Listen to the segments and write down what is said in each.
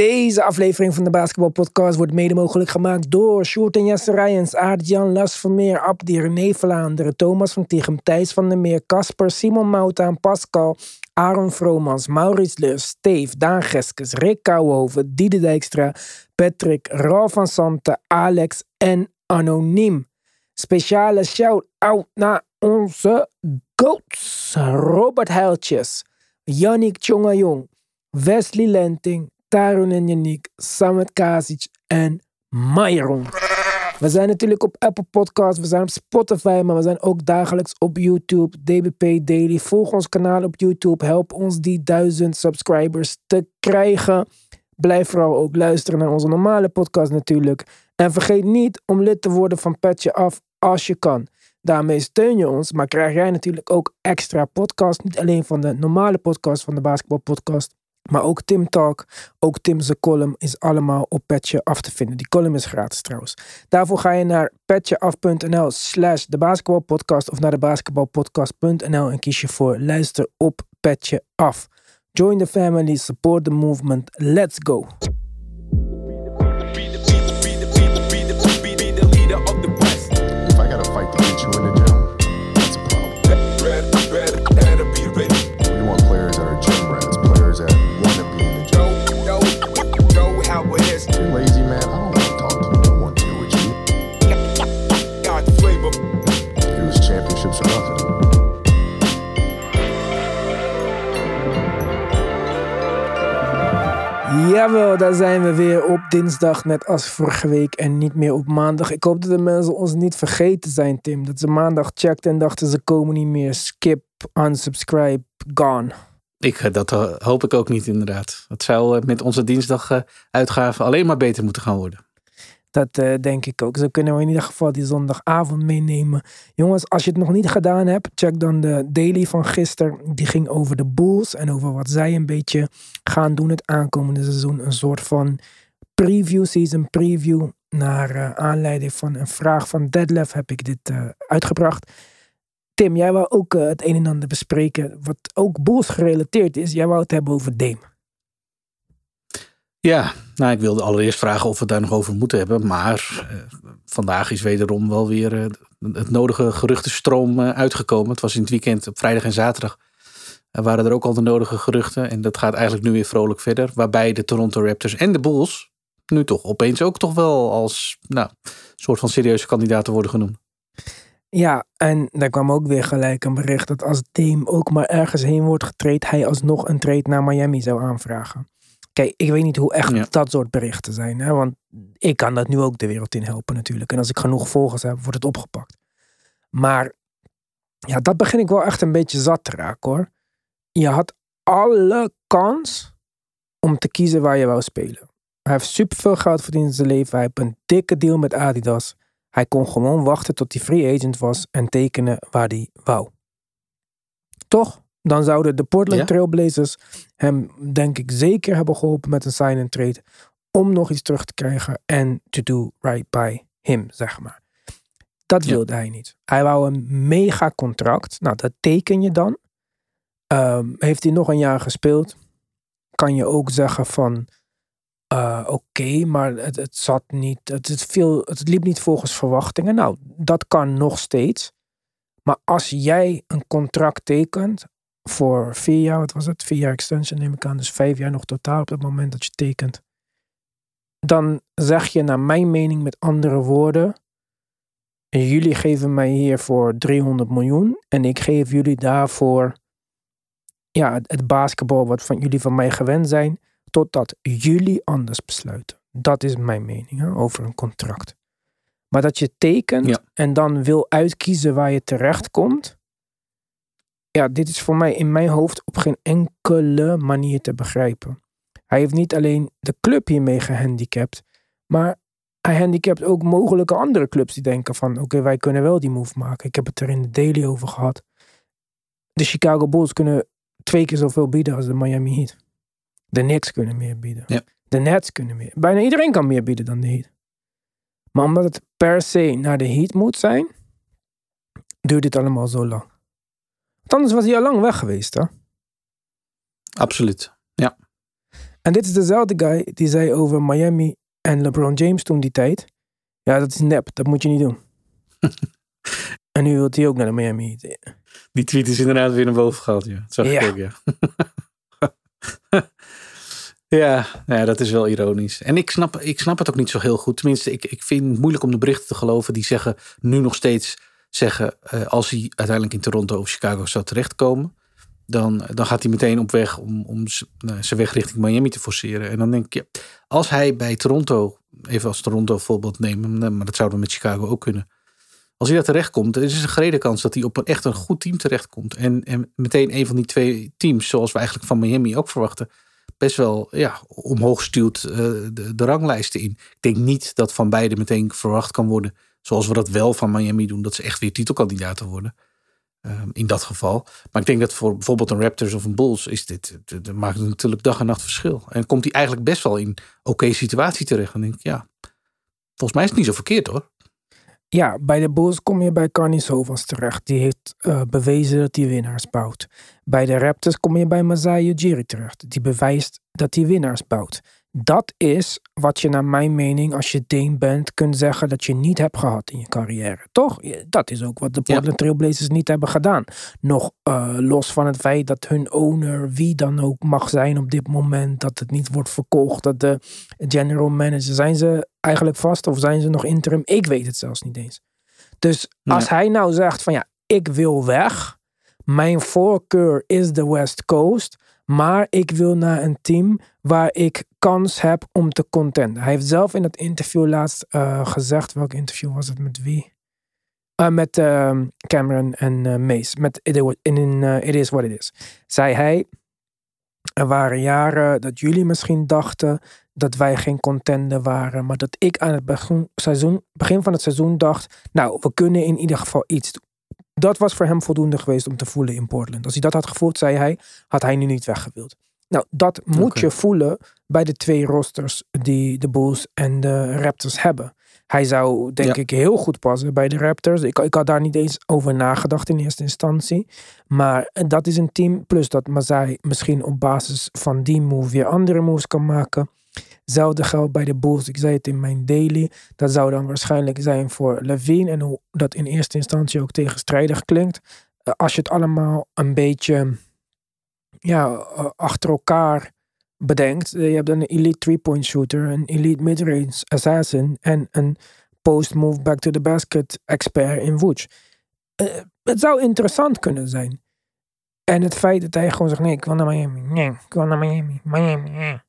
Deze aflevering van de Basketball Podcast wordt mede mogelijk gemaakt door Sjoerd en Jesse Rijens, Aart-Jan Las Vermeer, Abdi, René Vlaanderen, Thomas van Tichem, Thijs van der Meer, Casper, Simon Mouta Pascal, Aaron Vromans, Maurits Lus, Steve, Daan Geskes, Rick Kouwhoven, Diede Dijkstra, Patrick, Ralf van Santen, Alex en Anoniem. Speciale shout-out naar onze goats, Robert Heiltjes, Yannick Tjongajong, Wesley Lenting, Tarun en Yannick, Samet Kasic en Myron. We zijn natuurlijk op Apple Podcasts, we zijn op Spotify, maar we zijn ook dagelijks op YouTube, DBP Daily. Volg ons kanaal op YouTube, help ons die duizend subscribers te krijgen. Blijf vooral ook luisteren naar onze normale podcast natuurlijk. En vergeet niet om lid te worden van Petje Af als je kan. Daarmee steun je ons, maar krijg jij natuurlijk ook extra podcast. Niet alleen van de normale podcast van de Basketball Podcast, maar ook Tim Talk, ook Tim's column is allemaal op Petje Af te vinden. Die column is gratis trouwens. Daarvoor ga je naar petjeaf.nl slash de basketbalpodcast of naar de basketbalpodcast.nl en kies je voor luister op Petje Af. Join the family, support the movement. Let's go! Jawel, daar zijn we weer op dinsdag, net als vorige week en niet meer op maandag. Ik hoop dat de mensen ons niet vergeten zijn, Tim. Dat ze maandag checkten en dachten ze komen niet meer. Skip, unsubscribe, gone. Ik, eh, dat eh, hoop ik ook niet inderdaad. Het zou eh, met onze dinsdag uitgaven alleen maar beter moeten gaan worden. Dat eh, denk ik ook. Zo kunnen we in ieder geval die zondagavond meenemen. Jongens, als je het nog niet gedaan hebt, check dan de daily van gisteren. Die ging over de Bulls en over wat zij een beetje gaan doen het aankomende seizoen. Een soort van preview, season preview. Naar eh, aanleiding van een vraag van Deadlef heb ik dit eh, uitgebracht. Tim, jij wou ook het een en ander bespreken. Wat ook Bulls gerelateerd is. Jij wou het hebben over Dame. Ja, nou, ik wilde allereerst vragen of we het daar nog over moeten hebben. Maar eh, vandaag is wederom wel weer eh, het nodige geruchtenstroom eh, uitgekomen. Het was in het weekend op vrijdag en zaterdag. Er waren er ook al de nodige geruchten. En dat gaat eigenlijk nu weer vrolijk verder. Waarbij de Toronto Raptors en de Bulls nu toch opeens ook toch wel als nou, soort van serieuze kandidaten worden genoemd. Ja, en daar kwam ook weer gelijk een bericht dat als Dame ook maar ergens heen wordt getraind, hij alsnog een trade naar Miami zou aanvragen. Kijk, ik weet niet hoe echt Ja. dat soort berichten zijn, hè? want ik kan dat nu ook de wereld in helpen natuurlijk. En als ik genoeg volgers heb, wordt het opgepakt. Maar ja, dat begin ik wel echt een beetje zat te raken hoor. Je had alle kans om te kiezen waar je wou spelen. Hij heeft superveel geld verdiend in zijn leven. Hij heeft een dikke deal met Adidas. Hij kon gewoon wachten tot hij free agent was en tekenen waar hij wou. Toch? Dan zouden de Portland Ja. Trailblazers hem, denk ik, zeker hebben geholpen met een sign and trade. Om nog iets terug te krijgen en to do right by him, zeg maar. Dat Ja. wilde hij niet. Hij wou een mega contract. Nou, dat teken je dan. Ehm, heeft hij nog een jaar gespeeld? Kan je ook zeggen van... eh, Oké, maar het, het zat niet... Het, het, viel, het liep niet volgens verwachtingen. Nou, dat kan nog steeds. Maar als jij een contract tekent voor vier jaar, wat was het? Vier jaar extension neem ik aan. Dus vijf jaar nog totaal op het moment dat je tekent. Dan zeg je naar mijn mening met andere woorden. Jullie geven mij hiervoor 300 miljoen. En ik geef jullie daarvoor ja, het, het basketbal wat van jullie van mij gewend zijn. Totdat jullie anders besluiten. Dat is mijn mening hè, over een contract. Maar dat je tekent Ja. en dan wil uitkiezen waar je terecht komt. Ja, dit is voor mij in mijn hoofd op geen enkele manier te begrijpen. Hij heeft niet alleen de club hiermee gehandicapt, maar hij handicapt ook mogelijke andere clubs die denken van oké, wij kunnen wel die move maken. Ik heb het er in de daily over gehad. De Chicago Bulls kunnen twee keer zoveel bieden als de Miami Heat. De Knicks kunnen meer bieden. Ja. De Nets kunnen meer. Bijna iedereen kan meer bieden dan de Heat. Maar omdat het per se naar de Heat moet zijn, duurt dit allemaal zo lang. Anders was hij al lang weg geweest, hè? Absoluut. En En dit is dezelfde guy die zei over Miami en LeBron James toen die tijd. Ja, dat is nep. Dat moet je niet doen. en nu wil hij ook naar de Miami. Die tweet is inderdaad weer naar boven gehaald. Ja, dat zag ik Ja. ook, ja. ja, ja, dat is wel ironisch. En ik snap, ik snap het ook niet zo heel goed. Tenminste, ik, ik vind het moeilijk om de berichten te geloven die zeggen, nu nog steeds zeggen, eh, als hij uiteindelijk in Toronto of Chicago zou terechtkomen, dan, dan gaat hij meteen op weg om, om nou, zijn weg richting Miami te forceren. En dan denk ik, als hij bij Toronto, even als Toronto voorbeeld nemen, maar dat zouden we met Chicago ook kunnen. Als hij daar terechtkomt, er is een gerede kans dat hij op een echt een goed team terechtkomt. En, en meteen een van die twee teams, zoals we eigenlijk van Miami ook verwachten, best wel ja, omhoog stuurt eh, de, de ranglijsten in. Ik denk niet dat van beide meteen verwacht kan worden, zoals we dat wel van Miami doen, dat ze echt weer titelkandidaten worden. Ehm, in dat geval. Maar ik denk dat voor bijvoorbeeld een Raptors of een Bulls is dit, dat dat maakt natuurlijk dag en nacht verschil. En komt hij eigenlijk best wel in oké situatie terecht. Dan denk ik, ja, volgens mij is het niet zo verkeerd hoor. Ja, bij de Bulls kom je bij Carney Sovas terecht. Die heeft eh, bewezen dat hij winnaars bouwt. Bij de Raptors kom je bij Masai Ujiri terecht. Die bewijst dat hij winnaars bouwt. Dat is wat je naar mijn mening, als je Dame bent, kunt zeggen dat je niet hebt gehad in je carrière. Toch? Dat is ook wat de Ja. Portland Trailblazers niet hebben gedaan. Nog eh, los van het feit dat hun owner, wie dan ook mag zijn op dit moment, dat het niet wordt verkocht, dat de general manager, zijn ze eigenlijk vast of zijn ze nog interim? Ik weet het zelfs niet eens. Dus als hij nou zegt van ja, ik wil weg, mijn voorkeur is de West Coast, maar ik wil naar een team waar ik kans heb om te contenden. Hij heeft zelf in dat interview laatst eh, gezegd, welk interview was het met wie? Eh, met ehm, Cameron en eh, Mace. Met in, in, It Is What It Is. Zei hij, er waren jaren dat jullie misschien dachten dat wij geen contender waren. Maar dat ik aan het begin, seizoen, begin van het seizoen dacht, nou, we kunnen in ieder geval iets doen. Dat was voor hem voldoende geweest om te voelen in Portland. Als hij dat had gevoeld, zei hij, had hij nu niet weggewild. Nou, dat moet je voelen bij de twee rosters die de Bulls en de Raptors hebben. Hij zou, denk Ja. ik, heel goed passen bij de Raptors. Ik, ik had daar niet eens over nagedacht in eerste instantie. Maar dat is een team. Plus dat Mazai misschien op basis van die move weer andere moves kan maken. Hetzelfde geldt bij de Bulls. Ik zei het in mijn daily. Dat zou dan waarschijnlijk zijn voor Levine. En hoe dat in eerste instantie ook tegenstrijdig klinkt. Eh, Als je het allemaal een beetje ja, eh, achter elkaar bedenkt. Eh, Je hebt een elite three-point shooter, een elite midrange assassin en een post-move back to the basket expert in Woods. Het zou interessant kunnen zijn. En het feit dat hij gewoon zegt, nee, ik wil naar Miami. Nee, ik wil naar Miami. Miami.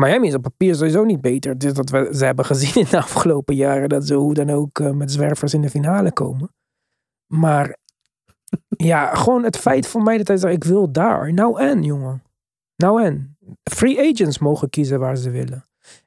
Miami is op papier sowieso niet beter. Is dat we ze hebben gezien in de afgelopen jaren. Dat ze hoe dan ook eh, met zwervers in de finale komen. Maar ja, gewoon het feit voor mij dat hij zegt, ik wil daar. Nou en, jongen. Nou en. Free agents mogen kiezen waar ze willen.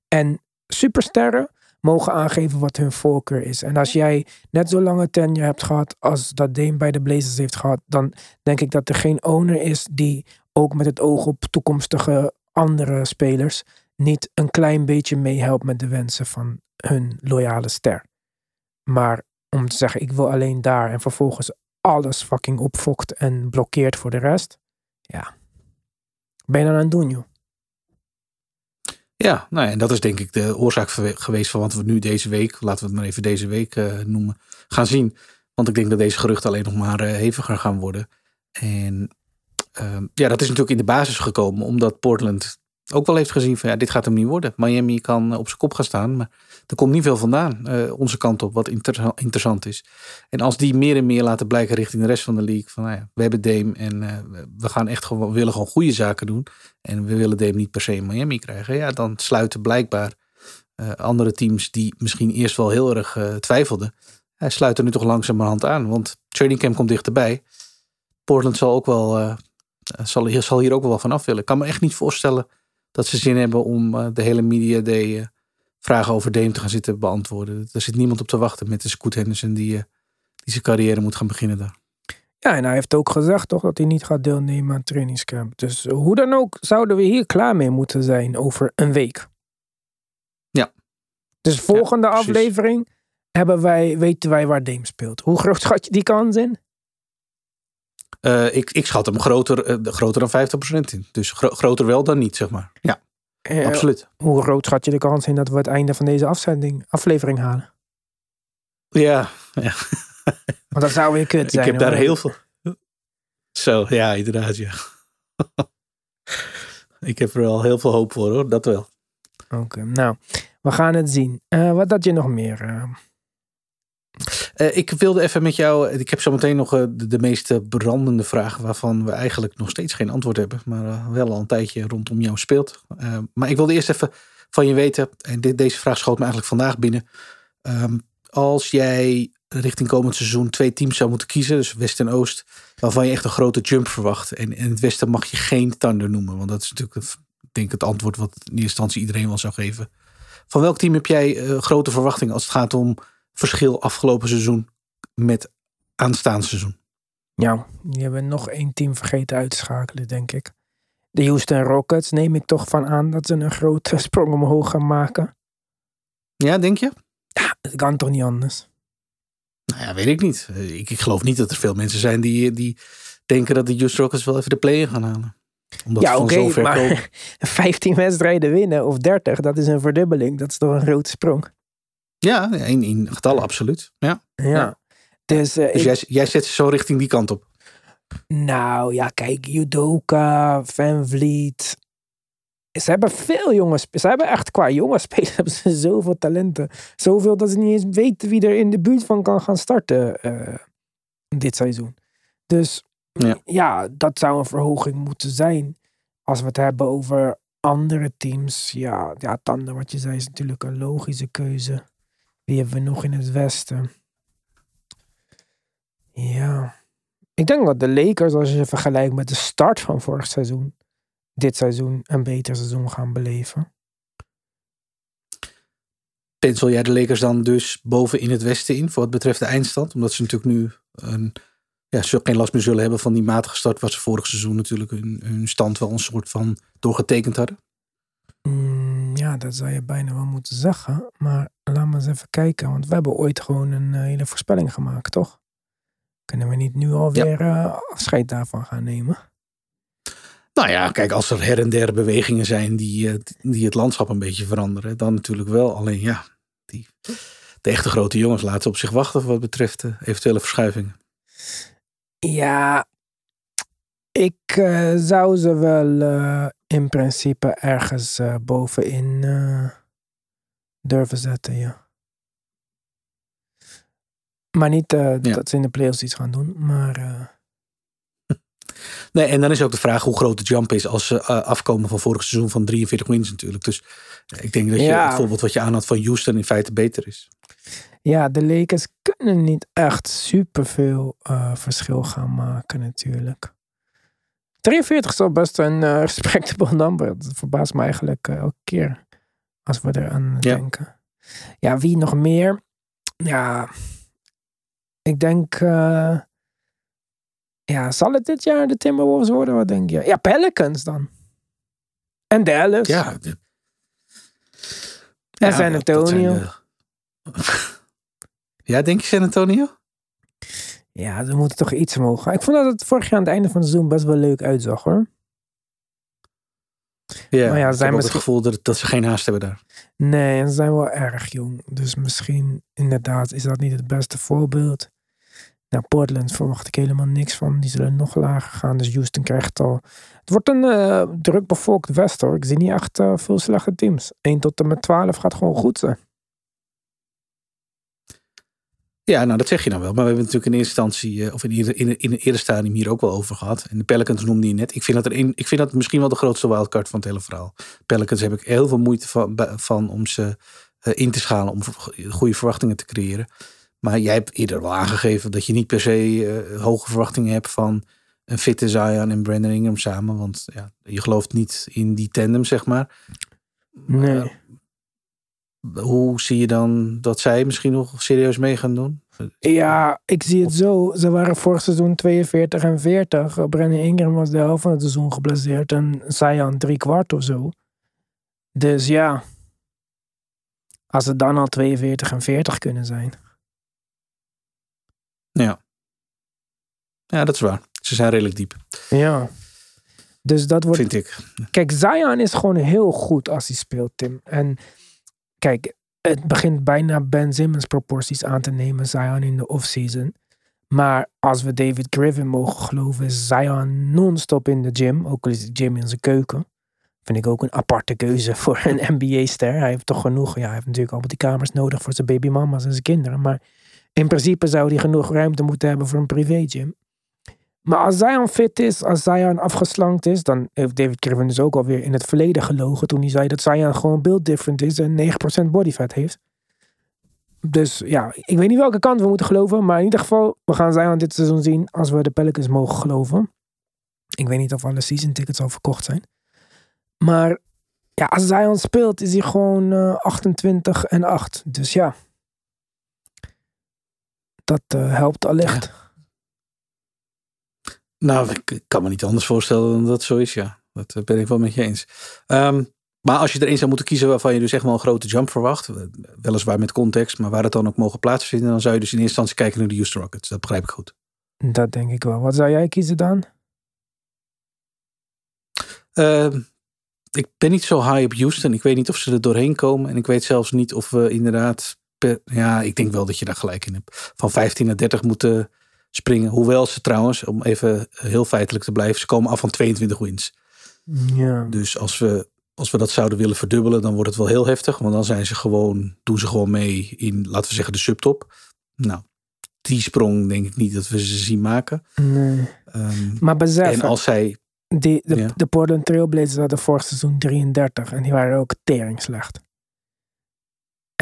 En supersterren mogen aangeven wat hun voorkeur is. En als jij net zo lange tenure hebt gehad als dat Dame bij de Blazers heeft gehad, dan denk ik dat er geen owner is die ook met het oog op toekomstige andere spelers niet een klein beetje meehelpt met de wensen van hun loyale ster. Maar om te zeggen, ik wil alleen daar en vervolgens alles fucking opfokt en blokkeert voor de rest. Ja. Ben je dan aan het doen, joh? Ja, nou ja, en dat is denk ik de oorzaak geweest van wat we nu deze week, laten we het maar even deze week eh, noemen, gaan zien. Want ik denk dat deze geruchten alleen nog maar eh, heviger gaan worden. En ehm, ja, dat is natuurlijk in de basis gekomen omdat Portland ook wel heeft gezien van ja, dit gaat hem niet worden. Miami kan op zijn kop gaan staan, maar er komt niet veel vandaan eh, onze kant op wat inter- interessant is. En als die meer en meer laten blijken richting de rest van de league van nou ja, we hebben Dame en eh, we gaan echt gewoon, willen gewoon goede zaken doen. En we willen Dame niet per se in Miami krijgen. Ja, dan sluiten blijkbaar eh, andere teams die misschien eerst wel heel erg twijfelden. Hij sluit er nu toch langzamerhand aan. Want training camp komt dichterbij. Portland zal ook wel zal, zal hier ook wel van af willen. Ik kan me echt niet voorstellen dat ze zin hebben om eh, de hele media day eh, vragen over Dame te gaan zitten beantwoorden. Er zit niemand op te wachten met de Scoot Henderson die, eh, die zijn carrière moet gaan beginnen daar. Ja, en hij heeft ook gezegd toch dat hij niet gaat deelnemen aan trainingscamp. Dus hoe dan ook zouden we hier klaar mee moeten zijn over een week. Ja. Dus volgende aflevering hebben wij, weten wij waar Dame speelt. Hoe groot schat je die kans in? Eh, ik, ik schat hem groter, eh, groter dan 50% in. Dus gro- groter wel dan niet, zeg maar. Ja. Eh, absoluut. Hoe groot schat je de kans in dat we het einde van deze afzending, aflevering halen? Ja, ja. Want dat zou weer kut zijn. ik heb daar heel veel. Zo, ja, inderdaad, ja. ik heb er wel heel veel hoop voor hoor, dat wel. Oké, nou, we gaan het zien. Wat had je nog meer? Eh? Eh, ik wilde even met jou. Ik heb zometeen nog eh, de, de meest brandende vraag. waarvan we eigenlijk nog steeds geen antwoord hebben. maar eh, wel al een tijdje rondom jou speelt. Eh, maar ik wilde eerst even van je weten. en dit, deze vraag schoot me eigenlijk vandaag binnen. Ehm, als jij richting komend seizoen twee teams zou moeten kiezen. dus West en Oost. waarvan je echt een grote jump verwacht. en in het Westen mag je geen Thunder noemen. want dat is natuurlijk denk het antwoord. wat in eerste instantie iedereen wel zou geven. Van welk team heb jij eh, grote verwachtingen als het gaat om verschil afgelopen seizoen met aanstaand seizoen. Ja, die hebben nog één team vergeten uit te schakelen, denk ik. De Houston Rockets neem ik toch van aan dat ze een grote sprong omhoog gaan maken. Ja, denk je? Ja, het kan toch niet anders. Nou ja, weet ik niet. Ik, ik geloof niet dat er veel mensen zijn die, die denken dat de Houston Rockets wel even de play-in gaan halen. Omdat ja, ze van oké, komen. maar 15 wedstrijden winnen of 30, dat is een verdubbeling. Dat is toch een grote sprong. Ja, in, in getallen absoluut. Ja. Ja. Ja. Dus, eh, Dus ik- jij, jij zet ze zo richting die kant op. nou ja, kijk, Judoka, Van Vliet. Ze hebben veel jongens. Ze hebben echt qua jongens spelers hebben ze zoveel talenten. Zoveel dat ze niet eens weten wie er in de buurt van kan gaan starten eh, dit seizoen. Dus Ja. ja. dat zou een verhoging moeten zijn. Als we het hebben over andere teams. Ja, ja Tanden, wat je zei, is natuurlijk een logische keuze. Wie hebben we nog in het westen? Ja. Ik denk dat de Lakers, als je vergelijkt met de start van vorig seizoen, dit seizoen een beter seizoen gaan beleven. Pencil jij de Lakers dan dus boven in het westen in voor wat betreft de eindstand? Omdat ze natuurlijk nu een, ja, ze geen last meer zullen hebben van die matige start waar ze vorig seizoen natuurlijk hun, hun stand wel een soort van doorgetekend hadden. Mm, ja, dat zou je bijna wel moeten zeggen. Maar laat maar eens even kijken. Want we hebben ooit gewoon een eh, hele voorspelling gemaakt, toch? Kunnen we niet nu alweer eh, afscheid daarvan gaan nemen? Nou ja, kijk, als er her en der bewegingen zijn die, eh, die het landschap een beetje veranderen, dan natuurlijk wel. Alleen ja, die, de echte grote jongens laten op zich wachten wat betreft eh, eventuele verschuivingen. Ja, ik zou ze wel in principe ergens eh, bovenin eh, durven zetten, ja. Maar niet eh, Ja. dat ze in de playoffs iets gaan doen, maar Nee, en dan is ook de vraag hoe groot de jump is als ze afkomen van vorig seizoen van 43 wins natuurlijk. Dus ik denk dat je Ja. het voorbeeld wat je aanhad van Houston in feite beter is. ja, de Lakers kunnen niet echt superveel verschil gaan maken natuurlijk. 43 is al best een eh, respectable number. Dat verbaast me eigenlijk eh, elke keer als we eraan Ja. denken. Ja, wie nog meer? Ja, ik denk... eh, ja, zal het dit jaar de Timberwolves worden? Wat denk je? Ja, Pelicans dan. En Dallas. Ja, de- En ja, San Antonio. de- ja, denk je San Antonio? Ja, ze moeten toch iets omhoog gaan. Ik vond dat het vorig jaar aan het einde van het seizoen best wel leuk uitzag hoor. Ja, Maar ja, ik zijn misschien- het gevoel dat, dat ze geen haast hebben daar. Nee, en ze zijn wel erg jong. Dus misschien inderdaad is dat niet het beste voorbeeld. Nou, Portland verwacht ik helemaal niks van. Die zullen nog lager gaan. Dus Houston krijgt al... Het wordt een eh, druk bevolkt West hoor. Ik zie niet echt eh, veel slechte teams. 1 tot en met 12 gaat gewoon goed zijn. Ja, nou dat zeg je nou wel. Maar we hebben natuurlijk in eerste instantie, eh, of in, ieder- in, in een eerder stadium hier ook wel over gehad. En de Pelicans noemde je net. Ik vind dat, er een, ik vind dat misschien wel de grootste wildcard van het hele verhaal. Pelicans heb ik heel veel moeite van, van om ze eh, in te schalen, om goede verwachtingen te creëren. Maar jij hebt eerder wel aangegeven dat je niet per se eh, hoge verwachtingen hebt van een fitte Zion en Brandon Ingram samen. Want ja, je gelooft niet in die tandem, zeg maar. Nee. Eh, hoe zie je dan dat zij misschien nog serieus mee gaan doen? Ja, ik zie het zo. Ze waren vorig seizoen 42 en 40. Uh, Brennan Ingram was de helft van het seizoen geblesseerd. En Zion drie kwart of zo. Dus ja. Als ze dan al 42 en 40 kunnen zijn. Ja. Ja, dat is waar. Ze zijn redelijk diep. Ja. Dus dat wordt vind ik. Kijk, Zion is gewoon heel goed als hij speelt, Tim. En kijk, het begint bijna Ben Simmons proporties aan te nemen, Zion in de offseason. Maar als we David Griffin mogen geloven, is Zion non-stop in de gym. Ook al is de gym in zijn keuken. Vind ik ook een aparte keuze voor een NBA-ster. Hij heeft toch genoeg. Ja, hij heeft natuurlijk allemaal die kamers nodig voor zijn babymama's en zijn kinderen. Maar in principe zou hij genoeg ruimte moeten hebben voor een privé-gym. Maar als Zion fit is, als Zion afgeslankt is, dan heeft David Griffin dus ook alweer in het verleden gelogen toen hij zei dat Zion gewoon build different is en 9% body fat heeft. Dus ja, ik weet niet welke kant we moeten geloven, maar in ieder geval, we gaan Zion dit seizoen zien als we de Pelicans mogen geloven. Ik weet niet of alle season tickets al verkocht zijn. Maar ja, als Zion speelt, is hij gewoon uh, 28 en 8. Dus ja, dat uh, helpt allicht. Ja. Nou, ik kan me niet anders voorstellen dan dat het zo is, ja. Dat eh, ben ik wel met je eens. Um, maar als je er één zou moeten kiezen waarvan je dus echt wel een grote jump verwacht, eh, weliswaar met context, maar waar het dan ook mogen plaatsvinden, dan zou je dus in eerste instantie kijken naar de Houston Rockets. Dat begrijp ik goed. Dat denk ik wel. Wat zou jij kiezen dan? Uh, ik ben niet zo high op Houston. Ik weet niet of ze er doorheen komen. En ik weet zelfs niet of we inderdaad. Per, ja, ik denk wel dat je daar gelijk in hebt. Van 15 naar 30 moeten springen. Hoewel ze trouwens, om even heel feitelijk te blijven, ze komen af van 22 wins. Ja. Dus als we, als we dat zouden willen verdubbelen, dan wordt het wel heel heftig. Want dan zijn ze gewoon, doen ze gewoon mee in, laten we zeggen, de subtop. Nou, die sprong denk ik niet dat we ze zien maken. Nee. Um, maar besef, en als zij. die, de, Ja. de Portland Trailblazers hadden vorig seizoen 33 en die waren ook tering slecht.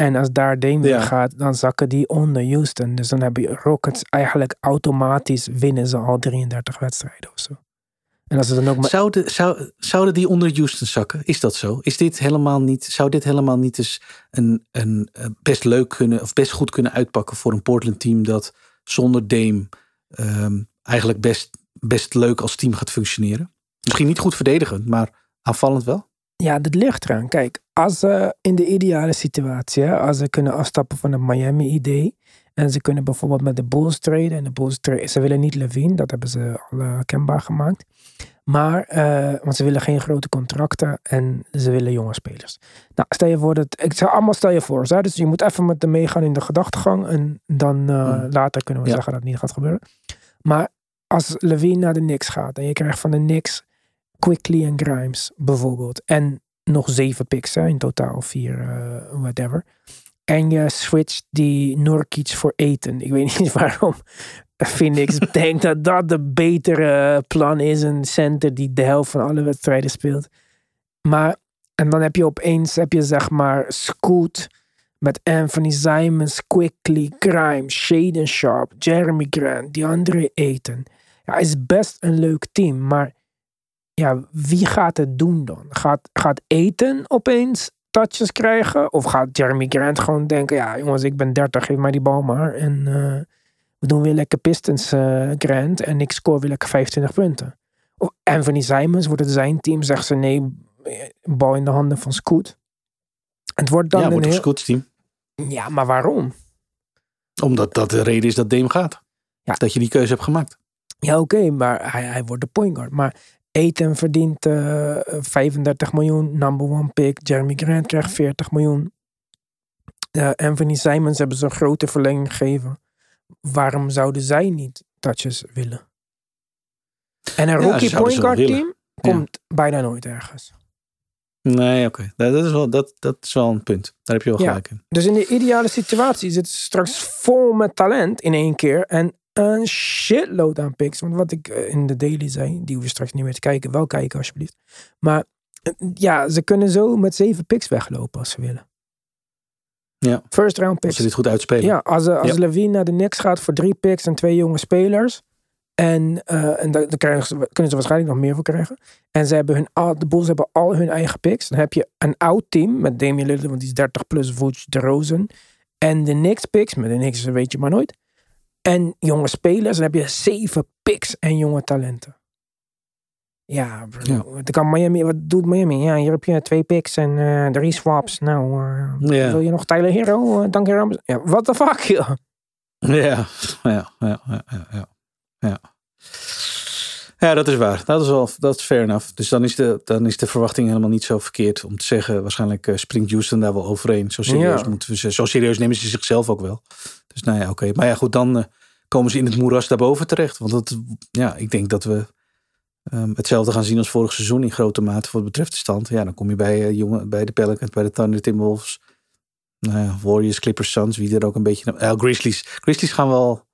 En als daar Dame Ja. gaat, dan zakken die onder Houston. Dus dan hebben Rockets eigenlijk automatisch winnen ze al 33 wedstrijden of zo. En als ze dan ook maar Zouden, zou, zouden die onder Houston zakken? Is dat zo? Is dit helemaal niet, zou dit helemaal niet eens een, een, eh, best leuk kunnen, of best goed kunnen uitpakken voor een Portland team dat zonder Dame ehm, eigenlijk best, best leuk als team gaat functioneren? Misschien niet goed verdedigend, maar aanvallend wel? Ja, dat ligt eraan. Kijk, als ze in de ideale situatie, hè, als ze kunnen afstappen van het Miami-idee. En ze kunnen bijvoorbeeld met de Bulls treden. En de Bulls treden, ze willen niet Levine, dat hebben ze al eh, kenbaar gemaakt. Maar, eh, want ze willen geen grote contracten en ze willen jonge spelers. Nou, stel je voor dat, ik zou allemaal stel je voor. Hè? Dus je moet even met de meegaan in de gedachtegang. En dan eh, Hmm. later kunnen we Ja. zeggen dat het niet gaat gebeuren. Maar als Levine naar de Knicks gaat en je krijgt van de Knicks Quickly en Grimes bijvoorbeeld. En nog zeven picks hè, in totaal, vier, eh, whatever. En je switcht die Nurkic voor eten. Ik weet niet waarom Phoenix denkt dat dat de betere plan is. Een center die de helft van alle wedstrijden speelt. Maar, en dan heb je opeens, heb je zeg maar Scoot met Anthony Simons, Quickly, Grimes, Shaden Sharp, Jeremy Grant, DeAndre Ayton. Ja, is best een leuk team, maar ja, wie gaat het doen dan? Gaat, gaat Eten opeens touches krijgen? Of gaat Jeremy Grant gewoon denken, ja jongens, ik ben 30, geef mij die bal maar. En eh, we doen weer lekker Pistons eh, Grant en ik score weer lekker 25 punten. Of Anthony Simons, wordt het zijn team, zegt ze nee, bal in de handen van Scoot. Het wordt dan ja, een wordt een heel... Scoots team. Ja, maar waarom? Omdat dat de reden is dat Dame gaat. Ja. Dat je die keuze hebt gemaakt. Ja, oké, maar hij, hij wordt de point guard. Maar Eten verdient eh, 35 miljoen, number one pick. Jeremy Grant krijgt 40 miljoen. Eh, Anthony Simons hebben ze een grote verlenging gegeven. Waarom zouden zij niet touches willen? En een rookie point guard team komt bijna nooit ergens. Nee, oké. Dat, dat is wel, dat, dat is wel een punt. Daar heb je wel Ja. gelijk in. Dus in de ideale situatie zit ze straks vol met talent in één keer. En een shitload aan picks. Want wat ik eh, in de daily zei, die je straks niet meer te kijken. Wel kijken alsjeblieft. Maar eh, ja, ze kunnen zo met zeven picks weglopen als ze willen. Ja. First round Als picks. ze dit goed uitspelen. Ja, als, eh, als Ja. Levine naar de Knicks gaat voor drie picks en twee jonge spelers. En, eh, en daar kunnen ze waarschijnlijk nog meer voor krijgen. En ze hebben hun, al- de Bulls hebben al hun eigen picks. Dan heb je een oud team met Damian Lillard, want die is 30 plus, Vooch, DeRozan. En de Knicks picks, met de Knicks weet je maar nooit. En jonge spelers, dan heb je zeven picks en jonge talenten. Ja. Ja. Kan Miami, wat doet Miami? Ja, hier heb je twee picks en eh, drie swaps. Nou, eh, Ja. wil je nog Tyler Hero? Uh, Dank je wel. Ja, what the fuck, joh. Ja, ja, ja, ja, ja, ja. Ja. Dat is waar. Dat is wel dat is fair enough. Dus dan is, de, dan is de verwachting helemaal niet zo verkeerd om te zeggen. Waarschijnlijk uh, springt Houston daar wel overheen. Zo serieus, Ja. moeten we ze, zo serieus nemen ze zichzelf ook wel. Dus nou ja, oké. Maar ja, goed, dan eh, komen ze in het moeras daarboven terecht. Want dat, ja, ik denk dat we ehm, hetzelfde gaan zien als vorig seizoen in grote mate voor wat betreft de stand. Ja, dan kom je bij, eh, jongen, bij de Pelicans, bij de Thunder, Timberwolves. Nou ja, Warriors, Clippers, Suns, wie er ook een beetje... Uh, Grizzlies. Grizzlies gaan wel...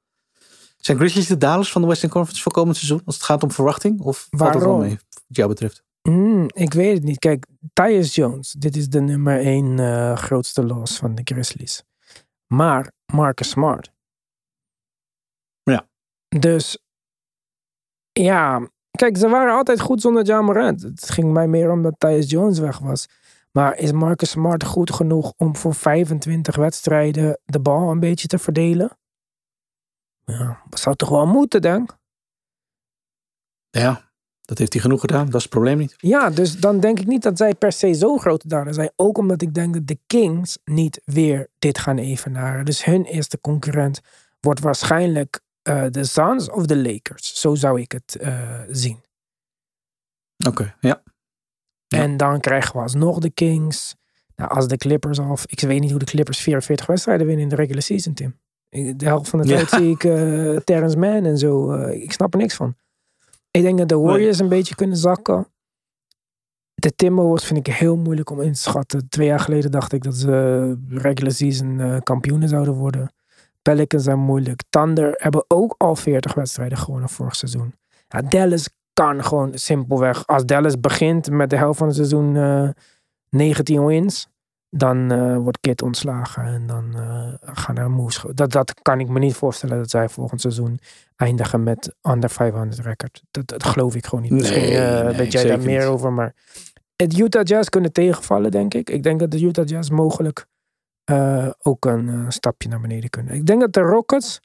Zijn Grizzlies de dalers van de Western Conference voor komend seizoen? Als het gaat om verwachting? Of valt het wel Waarom? mee, wat jou betreft? Hmm, ik weet het niet. Kijk, Tyus Jones. Dit is de nummer één eh, grootste loss van de Grizzlies. Maar Marcus Smart. Ja. Dus ja, kijk, ze waren altijd goed zonder John Morant. Het ging mij meer om dat Tyus Jones weg was. Maar is Marcus Smart goed genoeg om voor 25 wedstrijden de bal een beetje te verdelen? Ja, dat zou toch wel moeten, denk Ja, dat heeft hij genoeg gedaan. Dat is het probleem niet. Ja, dus dan denk ik niet dat zij per se zo grote dader zijn. Ook omdat ik denk dat de Kings niet weer dit gaan evenaren. Dus hun eerste concurrent wordt waarschijnlijk eh, de Suns of de Lakers. Zo zou ik het eh, zien. Oké, ja. Ja. En dan krijgen we alsnog de Kings. Nou, als de Clippers al... Ik weet niet hoe de Clippers 44 wedstrijden winnen in de regular season, Tim. De helft van de Ja. tijd zie ik eh Terrence Mann en zo. eh, ik snap er niks van. Ik denk dat de Warriors een beetje kunnen zakken. De Timberwolves vind ik heel moeilijk om in te schatten. Twee jaar geleden dacht ik dat ze regular season eh, kampioenen zouden worden. Pelicans zijn moeilijk. Thunder hebben ook al 40 wedstrijden gewonnen vorig seizoen. Ja, Dallas kan gewoon simpelweg. Als Dallas begint met de helft van het seizoen eh 19 wins, dan eh, wordt Kit ontslagen en dan eh, gaan er moves. Dat, dat kan ik me niet voorstellen dat zij volgend seizoen eindigen met under 500 record. Dat, dat geloof ik gewoon niet. Nee, Misschien nee, weet jij daar meer niet. over, maar het Utah Jazz kunnen tegenvallen, denk ik. Ik denk dat de Utah Jazz mogelijk ook een stapje naar beneden kunnen. Ik denk dat de Rockets,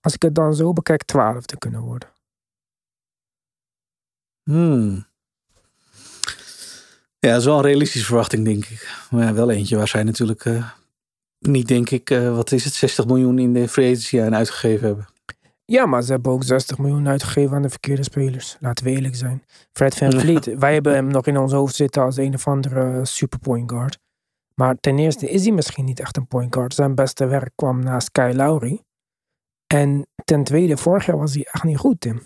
als ik het dan zo bekijk, twaalfde kunnen worden. Hmm. Ja, dat is wel een realistische verwachting, denk ik. Maar ja, wel eentje waar zij natuurlijk eh, niet, denk ik, eh, wat is het, 60 miljoen in de free agency aan uitgegeven hebben. Ja, maar ze hebben ook 60 miljoen uitgegeven aan de verkeerde spelers. Laten we eerlijk zijn. Fred Van Ja. Vliet, wij hebben hem nog in ons hoofd zitten als een of andere super point guard. Maar ten eerste is hij misschien niet echt een point guard. Zijn beste werk kwam naast Kyle Lowry. En ten tweede, vorig jaar was hij echt niet goed, Tim.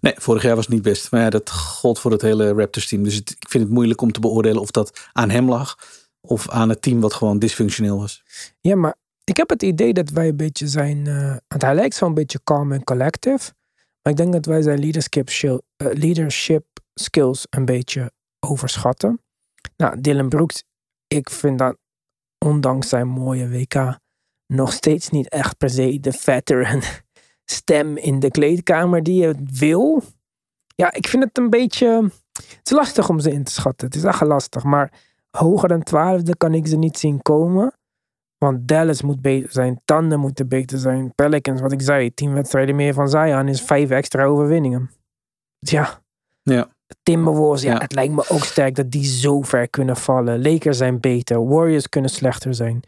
Nee, vorig jaar was het niet best. Maar ja, dat gold voor het hele Raptors team. Dus ik vind het moeilijk om te beoordelen of dat aan hem lag. Of aan het team wat gewoon dysfunctioneel was. Ja, maar ik heb het idee dat wij een beetje zijn... eh, want hij lijkt zo'n beetje calm en collective. Maar ik denk dat wij zijn leadership, eh, leadership skills een beetje overschatten. Nou, Dylan Brooks, ik vind dat ondanks zijn mooie WK nog steeds niet echt per se de veteran stem in de kleedkamer die je wil. Ja, ik vind het een beetje... Het is lastig om ze in te schatten. Het is echt lastig. Maar hoger dan twaalfde kan ik ze niet zien komen. Want Dallas moet beter zijn. Tanden moeten beter zijn. Pelicans, wat ik zei, tien wedstrijden meer van Zion is vijf extra overwinningen. Ja. Ja. Timberwolves, ja, Ja. het lijkt me ook sterk dat die zo ver kunnen vallen. Lakers zijn beter. Warriors kunnen slechter zijn.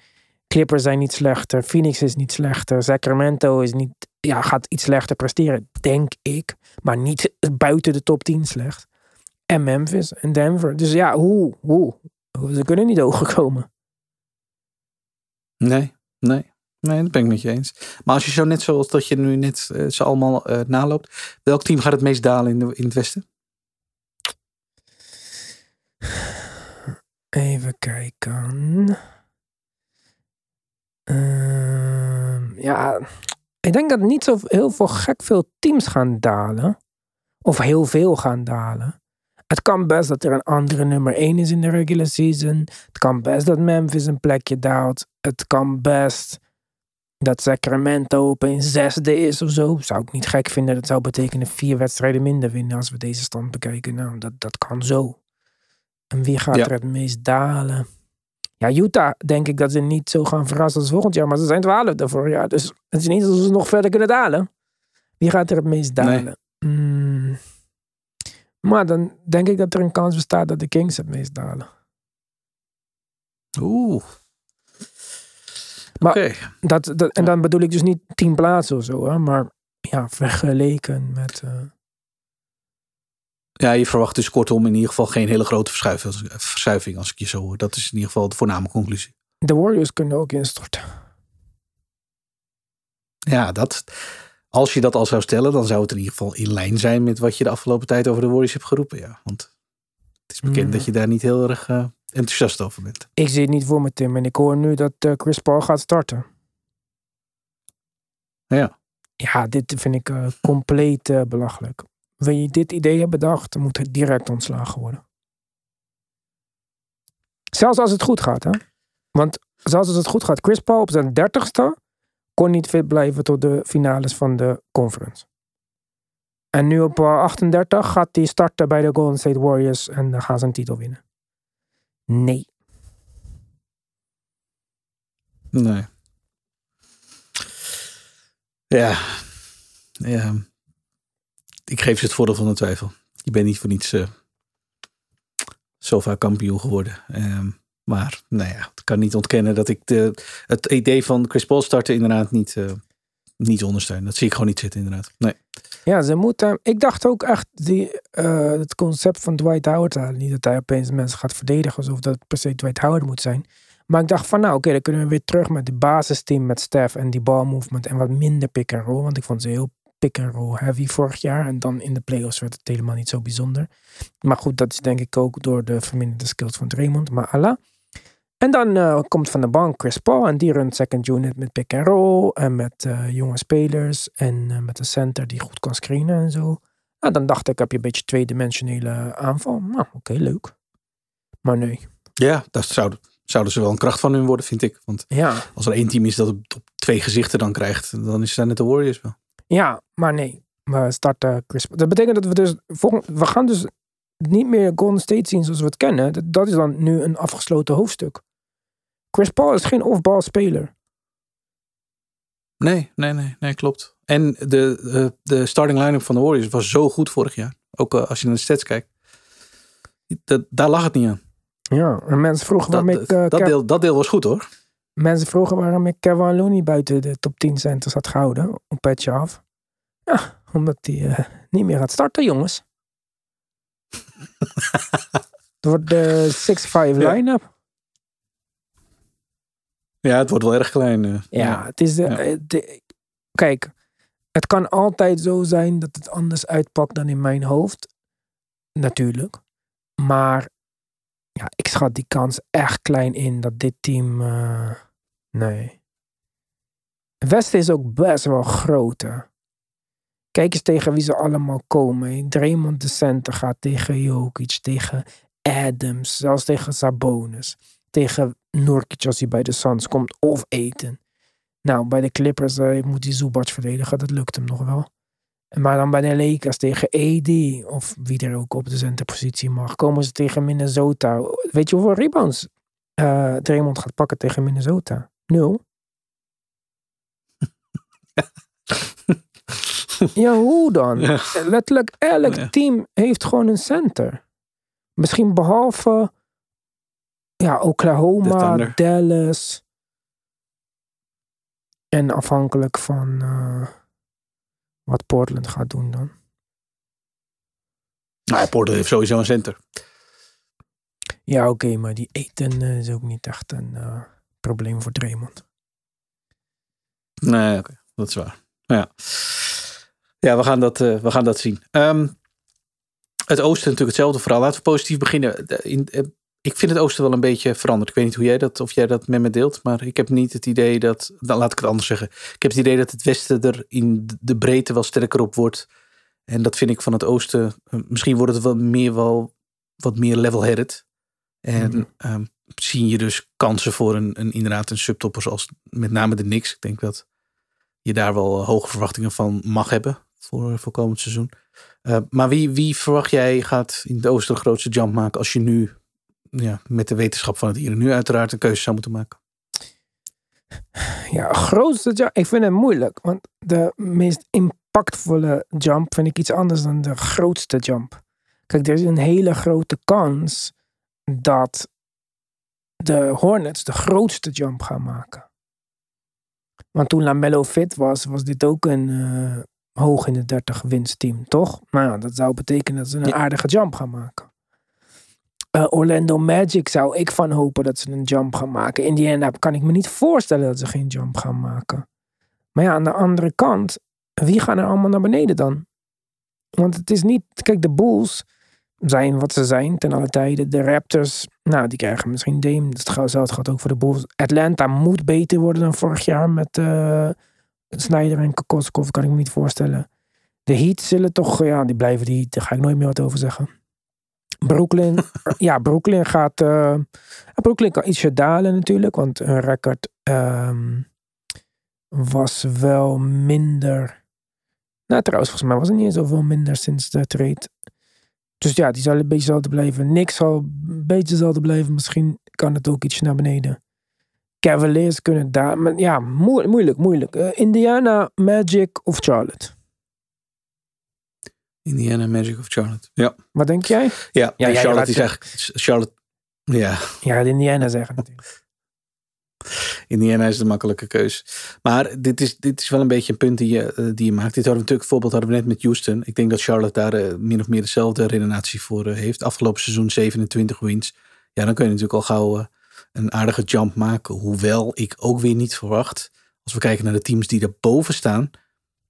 Clippers zijn niet slechter. Phoenix is niet slechter. Sacramento is niet, ja, gaat iets slechter presteren, denk ik. Maar niet buiten de top 10 slecht. En Memphis en Denver. Dus ja, hoe, hoe? Ze kunnen niet hoger komen. Nee, nee. Nee, dat ben ik met je eens. Maar als je zo net zoals dat je nu net eh, ze allemaal eh, naloopt. Welk team gaat het meest dalen in, de, in het westen? Even kijken. Ehm, ja, ik denk dat niet zo heel veel gek veel teams gaan dalen. Of heel veel gaan dalen. Het kan best dat er een andere nummer 1 is in de regular season. Het kan best dat Memphis een plekje daalt. Het kan best dat Sacramento opeens zesde is of zo. Zou ik niet gek vinden. Dat zou betekenen vier wedstrijden minder winnen als we deze stand bekijken. Nou, dat, dat kan zo. En wie gaat Ja. er het meest dalen? Ja, Utah denk ik dat ze niet zo gaan verrassen als volgend jaar. Maar ze zijn twaalfde vorig jaar. Dus het is niet alsof ze nog verder kunnen dalen. Wie gaat er het meest Nee. dalen? Mm. Maar dan denk ik dat er een kans bestaat dat de Kings het meest dalen. Oeh. Maar- Oké. Dat, dat, en dan bedoel ik dus niet tien plaatsen of zo. Hè, maar ja, vergeleken met... eh, Ja, je verwacht dus kortom in ieder geval geen hele grote verschuiving, verschuiving als ik je zo hoor. Dat is in ieder geval de voorname conclusie. de Warriors kunnen ook instorten. Ja, dat, als je dat al zou stellen, dan zou het in ieder geval in lijn zijn met wat je de afgelopen tijd over de Warriors hebt geroepen. Ja, want het is bekend Mm. dat je daar niet heel erg eh, enthousiast over bent. Ik zie het niet voor me, Tim. En ik hoor nu dat eh, Chris Paul gaat starten. Ja. Ja, dit vind ik eh, compleet belachelijk. Wil je dit idee hebben bedacht, moet het direct ontslagen worden. Zelfs als het goed gaat, hè? Want zelfs als het goed gaat, Chris Paul op zijn dertigste kon niet fit blijven tot de finales van de conference. En nu op eh, 38 gaat hij starten bij de Golden State Warriors en dan gaan ze een titel winnen. Nee. Nee. Ja. ja. Ik geef ze het voordeel van de twijfel. Je bent niet voor niets eh, zo vaak kampioen geworden. Ehm, maar nou ja, ik kan niet ontkennen dat ik de, het idee van Chris Paul starten inderdaad niet, eh, niet ondersteun. Dat zie ik gewoon niet zitten inderdaad. Nee. Ja, ze moeten. Ik dacht ook echt die, eh, het concept van Dwight Howard. eh, Niet dat hij opeens mensen gaat verdedigen alsof dat per se Dwight Howard moet zijn. Maar ik dacht van nou, oké, dan kunnen we weer terug met de basisteam met Steph en die ball movement en wat minder pick and roll. Want ik vond ze heel pick and roll heavy vorig jaar. En dan in de playoffs werd het helemaal niet zo bijzonder. Maar goed, dat is denk ik ook door de verminderde skills van Draymond. Maar Allah. En dan eh, komt van de bank Chris Paul en die runt second unit met pick and roll en met eh, jonge spelers en eh, met een center die goed kan screenen en zo. Nou, dan dacht ik, heb je een beetje tweedimensionele aanval. Nou, oké, leuk. Maar nee. Ja, daar zouden, zouden ze wel een kracht van hun worden, vind ik. Want Ja, als er één team is dat op, op twee gezichten dan krijgt, dan is het net de Warriors wel. Ja maar nee. We starten Chris Paul. Dat betekent dat we dus volgend, we gaan dus niet meer Golden State zien zoals we het kennen. Dat, dat is dan nu een afgesloten hoofdstuk. Chris Paul is geen off-ball speler. Nee, nee, nee, nee, klopt. En de, eh, de starting line-up van de Warriors was zo goed vorig jaar. Ook eh, als je naar de stats kijkt. Dat, daar lag het niet aan. Ja, en mensen vroegen Dat, waarom ik, eh, dat, Kev- deel, dat deel was goed hoor. Mensen vroegen waarom ik Kevin Looney buiten de top 10 centers had gehouden. Op petje af. Ja, omdat hij eh, niet meer gaat starten, jongens. Het wordt de 6-5 Ja. line-up. Ja, het wordt wel erg klein. eh. Ja, het is. Ja. eh, de- kijk, het kan altijd zo zijn dat het anders uitpakt dan in mijn hoofd. Natuurlijk. Maar ja, ik schat die kans echt klein in dat dit team. eh, nee. Westen is ook best wel groot. Kijk eens tegen wie ze allemaal komen. Draymond de center gaat tegen Jokic, tegen Adams, zelfs tegen Sabonis. Tegen Nurkic als hij bij de Suns komt, of Eten. Nou, bij de Clippers eh, moet hij Zubac verdedigen, dat lukt hem nog wel. Maar dan bij de Lakers tegen AD, of wie er ook op de centerpositie mag, komen ze tegen Minnesota. Weet je hoeveel rebounds eh Draymond gaat pakken tegen Minnesota? Nul. Ja, hoe dan? Ja. Letterlijk elk Ja. team heeft gewoon een center. Misschien behalve ja, Oklahoma. Dallas. En afhankelijk van eh, wat Portland gaat doen dan. Nou, ja, Porter heeft sowieso een center. Ja, oké, maar die eten eh, is ook niet echt een eh, probleem voor Draymond. Nee, oké, dat is waar. Ja, ja we, gaan dat, eh, we gaan dat zien. Ehm, het oosten natuurlijk hetzelfde verhaal. Laten we positief beginnen. In, eh, ik vind het oosten wel een beetje veranderd. Ik weet niet hoe jij dat, of jij dat met me deelt. Maar ik heb niet het idee dat. Dan laat ik het anders zeggen. Ik heb het idee dat het westen er in de breedte wel sterker op wordt. En dat vind ik van het oosten. eh, misschien wordt het wel meer wel wat meer level-headed. En Mhm. ehm, zie je dus kansen voor een, een inderdaad een subtopper zoals met name de Knicks. Ik denk dat je daar wel eh, hoge verwachtingen van mag hebben voor, voor komend seizoen. Eh, maar wie, wie verwacht jij gaat in het oosten de grootste jump maken als je nu ja, met de wetenschap van het hier en nu uiteraard een keuze zou moeten maken? Ja, grootste jump. Ik vind het moeilijk. Want de meest impactvolle jump vind ik iets anders dan de grootste jump. Kijk, er is een hele grote kans dat de Hornets de grootste jump gaan maken. Want toen LaMelo fit was, was dit ook een eh, hoog in de 30 winstteam, toch? Nou ja, dat zou betekenen dat ze een Ja. aardige jump gaan maken. Eh, Orlando Magic zou ik van hopen dat ze een jump gaan maken. Indiana kan ik me niet voorstellen dat ze geen jump gaan maken. Maar ja, aan de andere kant, wie gaan er allemaal naar beneden dan? Want het is niet, kijk, de Bulls zijn wat ze zijn ten alle tijden. De Raptors, nou, die krijgen misschien Dame. Dus hetzelfde gaat ook voor de Bulls. Atlanta moet beter worden dan vorig jaar met eh Snyder en Kokoskov, kan ik me niet voorstellen. De Heat zullen toch, ja, die blijven die. Daar ga ik nooit meer wat over zeggen. Brooklyn, ja, Brooklyn gaat, eh, Brooklyn kan ietsje dalen natuurlijk, want hun record ehm, was wel minder. Nou, trouwens, volgens mij was het niet zoveel minder sinds de trade. Dus ja, die zal een beetje hetzelfde blijven. Niks zal een beetje hetzelfde blijven. Misschien kan het ook iets naar beneden. Cavaliers kunnen daar. Maar ja, moe- moeilijk, moeilijk. Eh, Indiana, Magic of Charlotte? Indiana Magic of Charlotte. Ja, Wat denk jij? ja, Ja, Charlotte is eigenlijk... Charlotte, ja, Ja, gaat Indiana zeggen natuurlijk. Indiana is de makkelijke keus. Maar dit is, dit is wel een beetje een punt die je, eh, die je maakt. Dit hadden we natuurlijk, voorbeeld hadden we net met Houston. Ik denk dat Charlotte daar eh, min of meer dezelfde redenatie voor eh, heeft. Afgelopen seizoen 27 wins. Ja, dan kun je natuurlijk al gauw een aardige jump maken. Hoewel ik ook weer niet verwacht. Als we kijken naar de teams die erboven staan.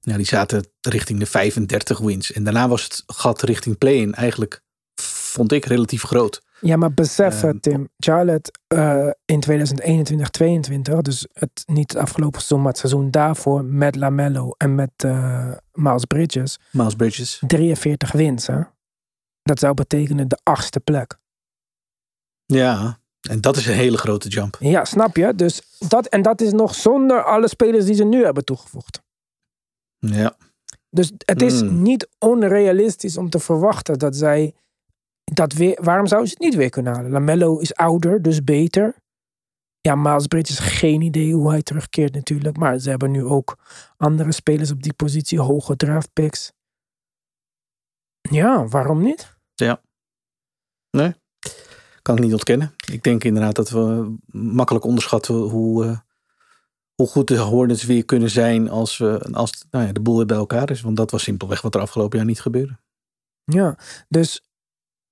Ja, die zaten richting de 35 wins. En daarna was het gat richting play-in eigenlijk, vond ik, relatief groot. Ja, maar besef, Ehm, Tim. Charlotte eh, in 2021-22, dus het, niet het afgelopen seizoen, maar het seizoen daarvoor met LaMelo en met eh, Miles Bridges, Miles Bridges. 43 wins. Hè? Dat zou betekenen de achtste plek. Ja, en dat is een hele grote jump. Ja, snap je? Dus dat, en dat is nog zonder alle spelers die ze nu hebben toegevoegd. Ja. Dus het is Mm. niet onrealistisch om te verwachten dat zij dat weer. Waarom zouden ze het niet weer kunnen halen? Lamello is ouder, dus beter. Ja, Miles Bridges, geen idee hoe hij terugkeert natuurlijk. Maar ze hebben nu ook andere spelers op die positie, hoge draft picks. Ja, waarom niet? Kan ik niet ontkennen. Ik denk inderdaad dat we makkelijk onderschatten hoe, eh, hoe goed de Hornets weer kunnen zijn als, we, als nou ja, de boel weer bij elkaar is. Want dat was simpelweg wat er afgelopen jaar niet gebeurde. Ja, dus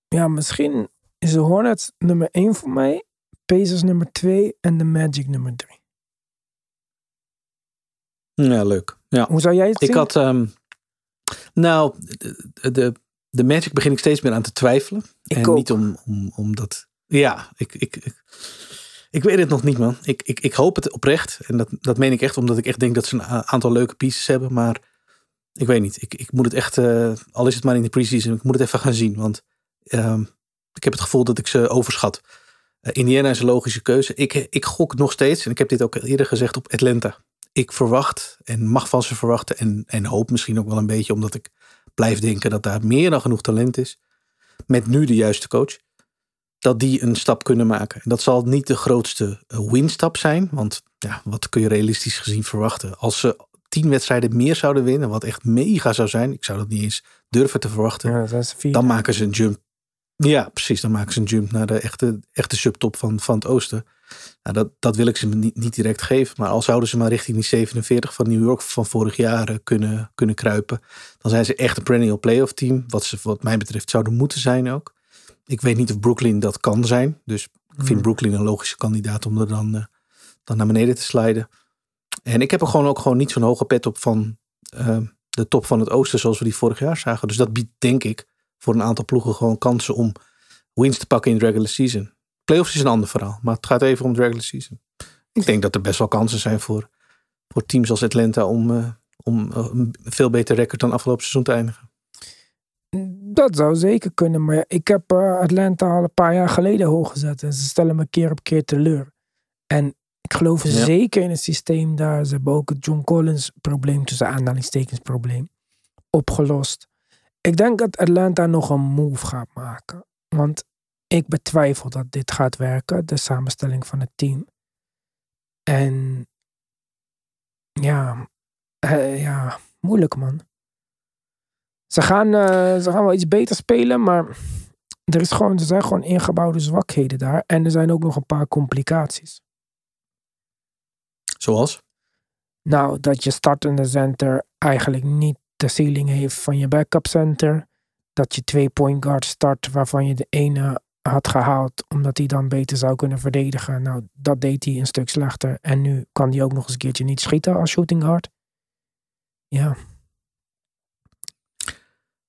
ja, misschien is de Hornets nummer 1 voor mij, Pacers nummer 2 en de Magic nummer 3. Ja, leuk. Ja. Hoe zou jij het zien? Ik had, ehm, nou, de, de, de Magic begin ik steeds meer aan te twijfelen. Ik en ook. niet om, om, om dat, ja, ik, ik, ik, ik weet het nog niet man. Ik, ik, ik hoop het oprecht. En dat, dat meen ik echt, omdat ik echt denk dat ze een aantal leuke pieces hebben. Maar ik weet niet. Ik, ik moet het echt, eh, al is het maar in de preseason, ik moet het even gaan zien. Want ehm, ik heb het gevoel dat ik ze overschat. Eh, Indiana is een logische keuze. Ik, ik gok nog steeds, en ik heb dit ook eerder gezegd, op Atlanta. Ik verwacht en mag van ze verwachten en, en hoop misschien ook wel een beetje, omdat ik blijf denken dat daar meer dan genoeg talent is. Met nu de juiste coach. Dat die een stap kunnen maken. En dat zal niet de grootste eh, winstap zijn. Want ja, wat kun je realistisch gezien verwachten? Als ze tien wedstrijden meer zouden winnen, wat echt mega zou zijn. Ik zou dat niet eens durven te verwachten. Ja, vier. Dan maken ze een jump. Ja, precies. Dan maken ze een jump naar de echte, echte subtop van, van het oosten. Nou, dat, dat wil ik ze niet, niet direct geven. Maar al zouden ze maar richting die 47 van New York van vorig jaar eh, kunnen, kunnen kruipen. Dan zijn ze echt een perennial playoff team. Wat ze wat mij betreft zouden moeten zijn ook. Ik weet niet of Brooklyn dat kan zijn. Dus ik vind Hmm. Brooklyn een logische kandidaat om er dan, eh, dan naar beneden te sliden. En ik heb er gewoon ook gewoon niet zo'n hoge pet op van eh, de top van het oosten zoals we die vorig jaar zagen. Dus dat biedt denk ik voor een aantal ploegen gewoon kansen om wins te pakken in de regular season. Playoffs is een ander verhaal, maar het gaat even om de regular season. Ik denk dat er best wel kansen zijn voor, voor teams als Atlanta om, eh, om eh, een veel beter record dan afgelopen seizoen te eindigen. Dat zou zeker kunnen, maar ik heb eh, Atlanta al een paar jaar geleden hoog gezet. En ze stellen me keer op keer teleur. En ik geloof Ja. zeker in het systeem daar. Ze hebben ook het John Collins probleem, tussen aanhalingstekens probleem, opgelost. Ik denk dat Atlanta nog een move gaat maken. Want ik betwijfel dat dit gaat werken, de samenstelling van het team. En ja, eh, ja moeilijk man. Ze gaan, eh, ze gaan wel iets beter spelen, maar er, is gewoon, er zijn gewoon ingebouwde zwakheden daar. En er zijn ook nog een paar complicaties. Zoals? Nou, dat je startende center eigenlijk niet de ceiling heeft van je backup center. Dat je twee point guards start waarvan je de ene had gehaald omdat hij dan beter zou kunnen verdedigen. Nou, dat deed hij een stuk slechter. En nu kan hij ook nog eens een keertje niet schieten als shooting guard. Ja,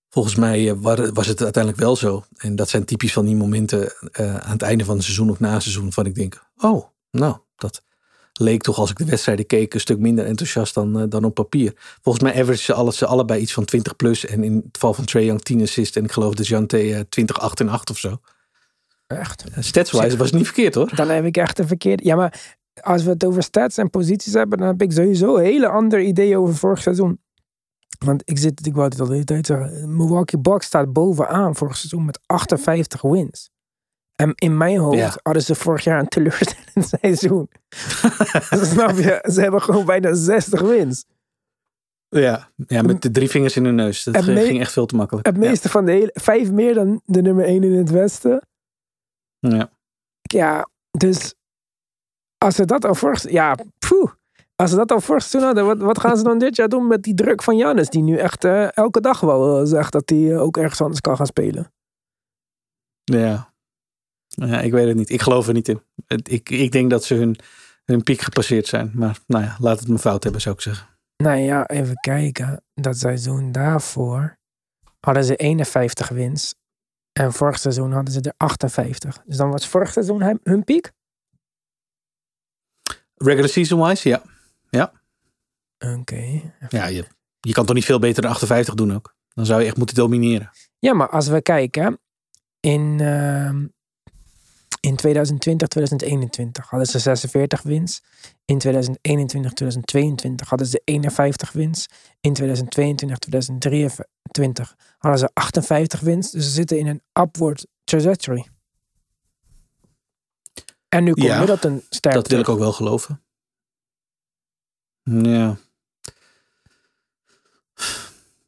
Volgens mij eh, wa- was het uiteindelijk wel zo. En dat zijn typisch van die momenten eh, aan het einde van het seizoen of na het seizoen. Van ik denk, oh, nou, dat leek toch als ik de wedstrijden keek een stuk minder enthousiast dan, eh, dan op papier. Volgens mij average ze, alle, ze allebei iets van 20 plus. En in het geval van Trae Young 10 assists. En ik geloof de Jante eh 20, 8 en 8 of zo. echt. Statswise was het niet verkeerd hoor. Dan heb ik echt een verkeerde. Ja, maar als we het over stats en posities hebben, dan heb ik sowieso een hele ander idee over vorig seizoen. Want ik zit, ik wou het al de hele tijd zeggen. Milwaukee Bucks staat bovenaan vorig seizoen met 58 wins. En in mijn hoofd Ja. hadden ze vorig jaar een teleurstellend seizoen. Snap je? Ze hebben gewoon bijna 60 wins. Ja, ja met de drie vingers in hun neus. Dat ging echt veel te makkelijk. Het meeste van de hele, vijf meer dan de nummer 1 in het Westen. Ja. Ja. Dus als ze dat al vorig ja. Als ze dat al vorig seizoen hadden, wat, wat gaan ze dan dit jaar doen met die druk van Jannis, die nu echt eh, elke dag wel eh, zegt dat hij eh, ook ergens anders kan gaan spelen. Ja. ja, ik weet het niet. Ik geloof er niet in. Ik, ik denk dat ze hun, hun piek gepasseerd zijn. Maar nou ja, laat het me fout hebben, zou ik zeggen. Nou ja, even kijken. Dat seizoen daarvoor hadden ze 51 wins. En vorig seizoen hadden ze er 58. Dus dan was vorig seizoen hun, hun piek? Regular season wise, ja. Oké. Ja, je, je kan toch niet veel beter dan 58 doen ook. Dan zou je echt moeten domineren. Ja, maar als we kijken, in, ehm, in 2020, 2021 hadden ze 46 wins. In 2021, 2022 hadden ze 51 wins. In 2022, 2023 hadden ze 58 wins. Dus ze zitten in een upward trajectory. En nu komt Ja, Middleton sterk Dat wil terug. ik ook wel geloven. Ja.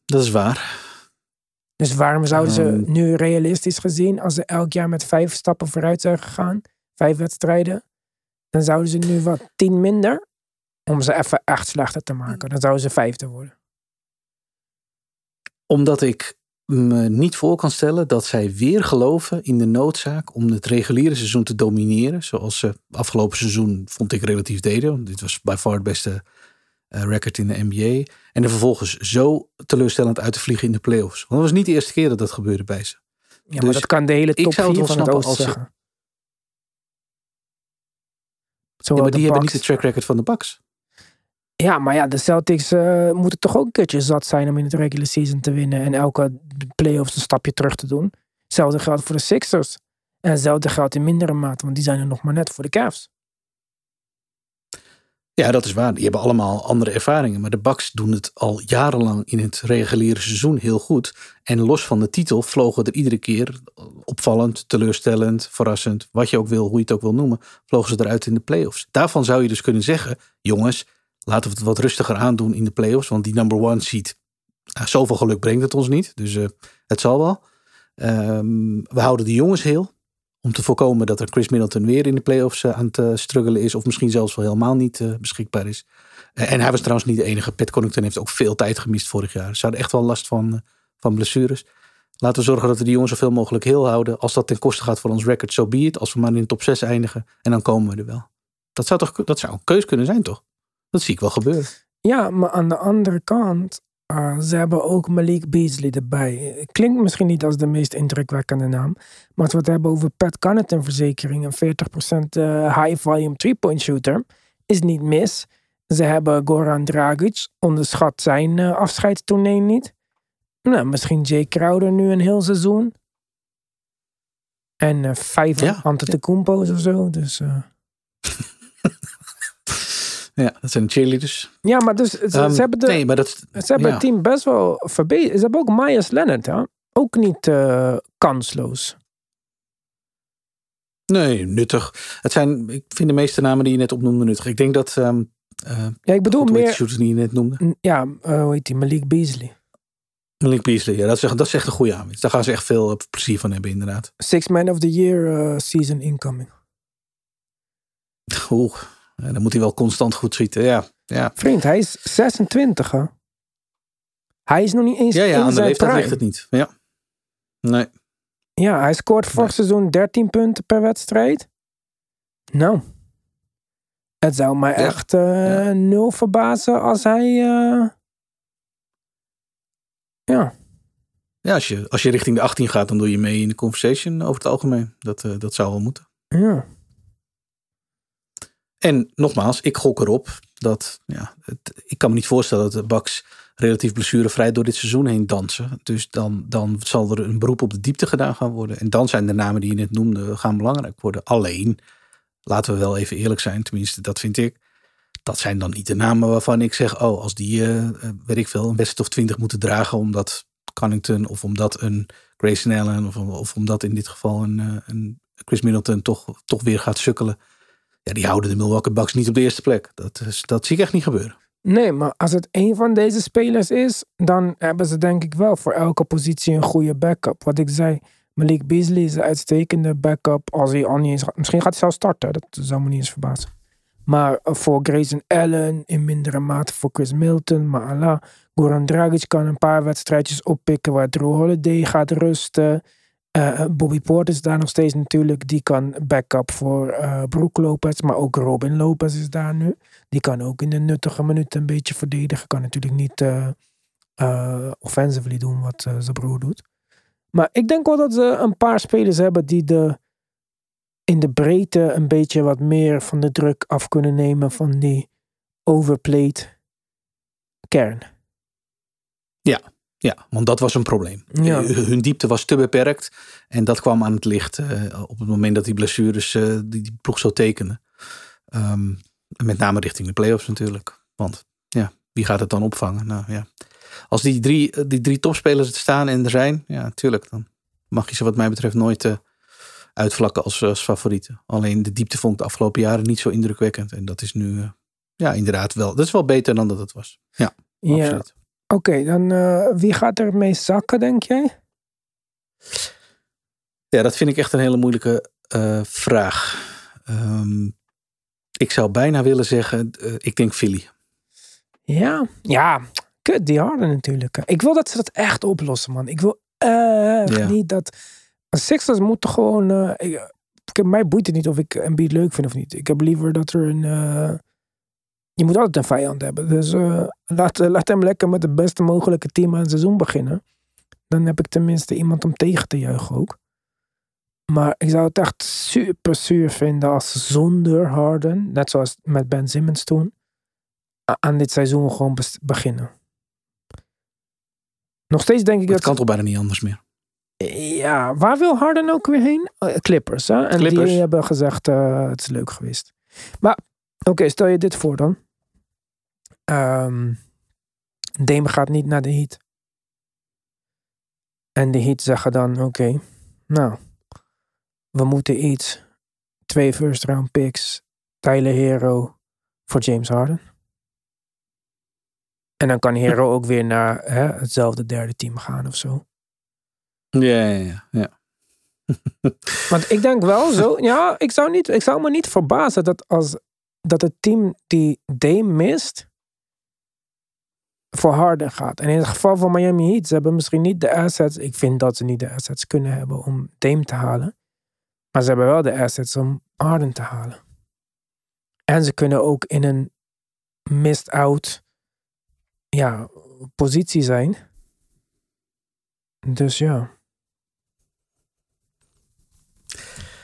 Dat is waar. Dus waarom zouden ze Ehm. nu realistisch gezien, als ze elk jaar met vijf stappen vooruit zijn gegaan, vijf wedstrijden, dan zouden ze nu wat tien minder, om ze even echt slechter te maken. Dan zouden ze vijfde worden. Omdat ik me niet voor kan stellen dat zij weer geloven in de noodzaak om het reguliere seizoen te domineren. Zoals ze afgelopen seizoen vond ik relatief deden. Dit was by far het beste record in de NBA. En er vervolgens zo teleurstellend uit te vliegen in de playoffs. Want dat was niet de eerste keer dat dat gebeurde bij ze. Ja, maar Dus dat kan de hele top zou het 4 wel van het oosten zeggen. Ja, maar die hebben niet de track record van de Bucks. Ja, maar ja, de Celtics eh, moeten toch ook een keertje zat zijn om in het regular season te winnen en elke playoffs een stapje terug te doen. Hetzelfde geldt voor de Sixers. En hetzelfde geldt in mindere mate, want die zijn er nog maar net voor de Cavs. Ja, dat is waar. Die hebben allemaal andere ervaringen. Maar de Bucks doen het al jarenlang in het reguliere seizoen heel goed. En los van de titel vlogen er iedere keer opvallend, teleurstellend, verrassend, wat je ook wil, hoe je het ook wil noemen, vlogen ze eruit in de playoffs. Daarvan zou je dus kunnen zeggen, jongens, laten we het wat rustiger aandoen in de playoffs. Want die number one seed, nou, zoveel geluk brengt het ons niet. Dus eh, het zal wel. Ehm, we houden de jongens heel. Om te voorkomen dat er Chris Middleton weer in de playoffs eh, aan het eh, struggelen is. Of misschien zelfs wel helemaal niet eh, beschikbaar is. En hij was trouwens niet de enige. Pat Connaughton heeft ook veel tijd gemist vorig jaar. Ze hadden echt wel last van, van blessures. Laten we zorgen dat we die jongens zoveel mogelijk heel houden. Als dat ten koste gaat van ons record, zo so be it. Als we maar in de top 6 eindigen. En dan komen we er wel. Dat zou, toch, dat zou een keus kunnen zijn, toch? Dat zie ik wel gebeuren. Ja, maar aan de andere kant, uh, ze hebben ook Malik Beasley erbij. Klinkt misschien niet als de meest indrukwekkende naam. Maar als we het hebben over Pat Connaughton verzekering, een 40% uh, high volume three-point shooter, is niet mis. Ze hebben Goran Dragic, onderschat zijn uh, afscheidstournee niet. Nou, misschien Jay Crowder nu een heel seizoen. En uh, vijf Ja. Antetokounmpo's of zo, dus... Ja, dat zijn de cheerleaders. Ja, maar dus ze, um, ze hebben, de, nee, maar dat, ze hebben ja. het team best wel verbeterd. Ze hebben ook Myers Leonard, hè? ook niet uh, kansloos. Nee, nuttig. Het zijn, ik vind de meeste namen die je net opnoemde nuttig. Ik denk dat. Um, uh, ja, ik bedoel meer. shooters die je net noemde. Ja, uh, hoe heet die? Malik Beasley. Malik Beasley, ja, dat is, echt, dat is echt een goede aanwinst. Daar gaan ze echt veel plezier van hebben, inderdaad. Six Man of the Year season incoming. Oeh, dan moet hij wel constant goed schieten. Ja, ja. Vriend, hij is 26, hè? Hij is nog niet eens Ja, ja in aan de leeftijd ligt het niet. Ja. Nee. Ja, hij scoort vorig seizoen 13 punten per wedstrijd. Nou, het zou mij Ja. echt Ja. nul verbazen als hij... eh, ja, Ja, als je, als je richting de 18 gaat, dan doe je mee in de conversation over het algemeen. Dat, eh, dat zou wel moeten. ja. En nogmaals, ik gok erop dat. Ja, ik kan me niet voorstellen dat de Bucks relatief blessurevrij door dit seizoen heen dansen. Dus dan, dan zal er een beroep op de diepte gedaan gaan worden. En dan zijn de namen die je net noemde gaan belangrijk worden. Alleen, laten we wel even eerlijk zijn, tenminste, dat vind ik. Dat zijn dan niet de namen waarvan ik zeg: oh, als die, eh, weet ik veel, een wedstrijd of twintig moeten dragen, omdat Connington of omdat een Grayson Allen of, of omdat in dit geval een, eh, een Chris Middleton toch, toch weer gaat sukkelen. Ja, die houden de Milwaukee Bucks niet op de eerste plek. Dat, is, dat zie ik echt niet gebeuren. Nee, maar als het een van deze spelers is, dan hebben ze denk ik wel voor elke positie een goede backup. Wat ik zei, Malik Beasley is een uitstekende backup. Als hij al niet eens, misschien gaat hij zelf starten, dat zou me niet eens verbazen. Maar eh, voor Grayson Allen, in mindere mate voor Chris Milton, maar Allah. Goran Dragic kan een paar wedstrijdjes oppikken waar Drew Holiday gaat rusten. Eh, Bobby Portis is daar nog steeds natuurlijk. Die kan backup voor eh Brook Lopez, maar ook Robin Lopez is daar nu. Die kan ook in de nuttige minuten een beetje verdedigen. Kan natuurlijk niet eh eh, offensively doen wat eh, zijn broer doet. Maar ik denk wel dat ze een paar spelers hebben die de, in de breedte een beetje wat meer van de druk af kunnen nemen van die overplayed kern. Ja, want dat was een probleem. Ja. Eh, Hun diepte was te beperkt. En dat kwam aan het licht eh, op het moment dat die blessures eh, die, die ploeg zo tekenen. Ehm, met name richting de playoffs natuurlijk. Want ja, wie gaat het dan opvangen? Nou ja. Als die drie, die drie topspelers er staan en er zijn, ja, natuurlijk. Dan mag je ze wat mij betreft nooit uitvlakken als, als favorieten. Alleen de diepte vond ik de afgelopen jaren niet zo indrukwekkend. En dat is nu, ja, inderdaad wel. Dat is wel beter dan dat het was. Ja, Ja, oké. dan eh, wie gaat er mee zakken, denk jij? Ja, dat vind ik echt een hele moeilijke eh, vraag. Ehm, ik zou bijna willen zeggen, eh, ik denk Philly. Ja, ja. Kut, die harden natuurlijk. Ik wil dat ze dat echt oplossen, man. Ik wil echt Ja. niet dat... Sixers moeten gewoon... ik, ik- mij boeit het niet of ik Embiid leuk vind of niet. Ik heb liever dat er een... eh, je moet altijd een vijand hebben. Dus eh, laat, laat hem lekker met het beste mogelijke team aan het seizoen beginnen. Dan heb ik tenminste iemand om tegen te juichen ook. Maar ik zou het echt super zuur vinden als zonder Harden, net zoals met Ben Simmons toen, aan dit seizoen gewoon beginnen. Nog steeds denk ik Het dat... kan toch bijna niet anders meer. Ja, waar wil Harden ook weer heen? Eh, Clippers, hè? En Clippers. die hebben gezegd, eh, het is leuk geweest. Maar, oké, stel je dit voor dan. Ehm Dame gaat niet naar de Heat. En de Heat zeggen dan, oké, nou, we moeten iets. Twee first round picks, Tyler Hero voor James Harden. En dan kan Hero ook weer naar hè, hetzelfde derde team gaan of zo. Ja, ja, ja. ja. Want ik denk wel zo, ja, ik zou, niet, ik zou me niet verbazen dat als dat het team die Dame mist voor Harden gaat. En in het geval van Miami Heat, ze hebben misschien niet de assets. Ik vind dat ze niet de assets kunnen hebben om Dame te halen. Maar ze hebben wel de assets om Harden te halen. En ze kunnen ook in een missed out ja, positie zijn. Dus ja.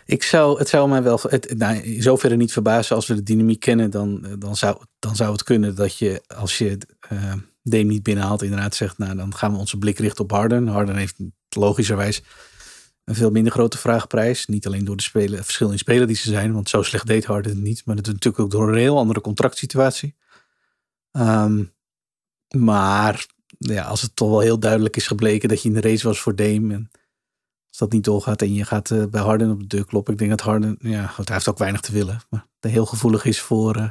Ik zou, het zou mij wel het, nou, in zoverre niet verbazen als we de dynamiek kennen. Dan, eh, dan, zou, dan zou het kunnen dat je, als je eh Dame niet binnenhaalt, inderdaad zegt, nou dan gaan we onze blik richten op Harden. Harden heeft logischerwijs een veel minder grote vraagprijs. Niet alleen door de spelen, verschil in spelen die ze zijn, want zo slecht deed Harden het niet. Maar dat is natuurlijk ook door een heel andere contractsituatie. Ehm, maar ja, als het toch wel heel duidelijk is gebleken dat je in de race was voor Dame. En dat niet doorgaat en je gaat eh, bij Harden op de deur kloppen. Ik denk dat Harden, ja, goed, heeft ook weinig te willen. Maar heel gevoelig is voor eh,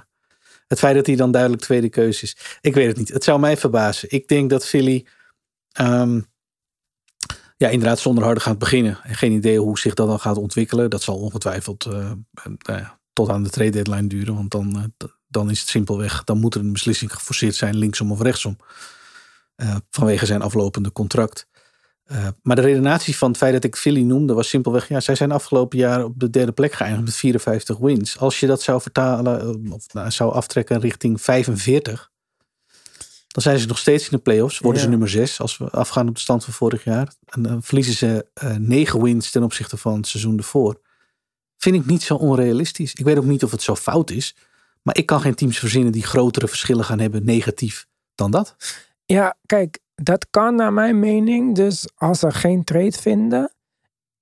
het feit dat hij dan duidelijk tweede keuze is. Ik weet het niet. Het zou mij verbazen. Ik denk dat Philly ehm, ja, inderdaad zonder Harden gaat beginnen. En geen idee hoe zich dat dan gaat ontwikkelen. Dat zal ongetwijfeld eh, nou tot aan de trade deadline duren. Want dan, dan is het simpelweg, dan moet er een beslissing geforceerd zijn linksom of rechtsom. Vanwege zijn aflopende contract. Uh, maar de redenatie van het feit dat ik Philly noemde was simpelweg, ja, zij zijn afgelopen jaar op de derde plek geëindigd met 54 wins. Als je dat zou vertalen, of nou, zou aftrekken richting 45, dan zijn ze nog steeds in de playoffs. Worden ze nummer 6 als we afgaan op de stand van vorig jaar. En dan verliezen ze uh, 9 wins ten opzichte van het seizoen ervoor. Vind ik niet zo onrealistisch. Ik weet ook niet of het zo fout is. Maar ik kan geen teams verzinnen die grotere verschillen gaan hebben negatief dan dat. Ja, kijk, dat kan naar mijn mening. Dus als er geen trade vinden.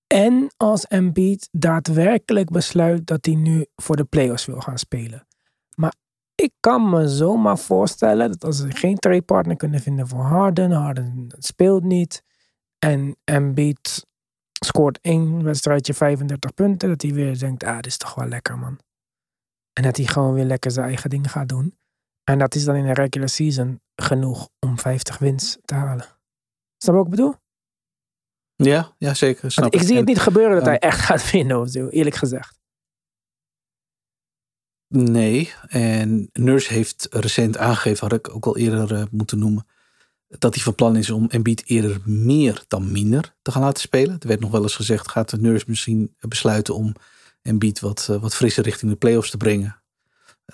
En als Embiid daadwerkelijk besluit dat hij nu voor de playoffs wil gaan spelen. Maar ik kan me zomaar voorstellen dat als ze geen trade partner kunnen vinden voor Harden. Harden speelt niet. En Embiid scoort één wedstrijdje 35 punten. Dat hij weer denkt, ah, dit is toch wel lekker man. En dat hij gewoon weer lekker zijn eigen ding gaat doen. En dat is dan in de regular season genoeg om 50 wins te halen. Snap je wat ik bedoel? Ja, ja zeker. Snap ik, zie het niet gebeuren dat hij echt gaat winnen of zo, eerlijk gezegd. Nee, en Nurse heeft recent aangegeven, had ik ook al eerder uh, moeten noemen, dat hij van plan is om Embiid eerder meer dan minder te gaan laten spelen. Er werd nog wel eens gezegd, gaat de Nurse misschien besluiten om Embiid wat, uh, wat frisser richting de playoffs te brengen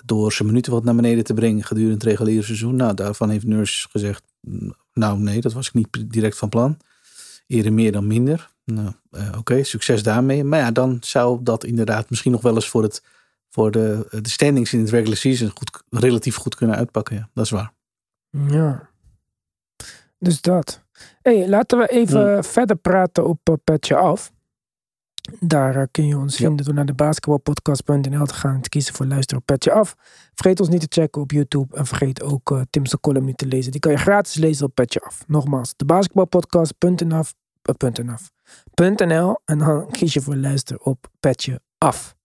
door zijn minuten wat naar beneden te brengen gedurende het reguliere seizoen. Nou, daarvan heeft Nurse gezegd, nou nee, dat was ik niet direct van plan. Eerder meer dan minder. Nou, uh, oké, succes daarmee. Maar ja, dan zou dat inderdaad misschien nog wel eens voor, het, voor de, de standings in het regular season goed, relatief goed kunnen uitpakken. Ja, dat is waar. Ja. Dus dat. hey, laten we even verder praten op uh, Petje Af. Daar eh, kun je ons vinden door naar de basketbalpodcast.nl te gaan en te kiezen voor luisteren op Petje Af. Vergeet ons niet te checken op YouTube en vergeet ook uh, Tim's column niet te lezen. Die kan je gratis lezen op Petje Af. Nogmaals, de basketbalpodcast.nl uh, en dan kies je voor luisteren op Petje Af.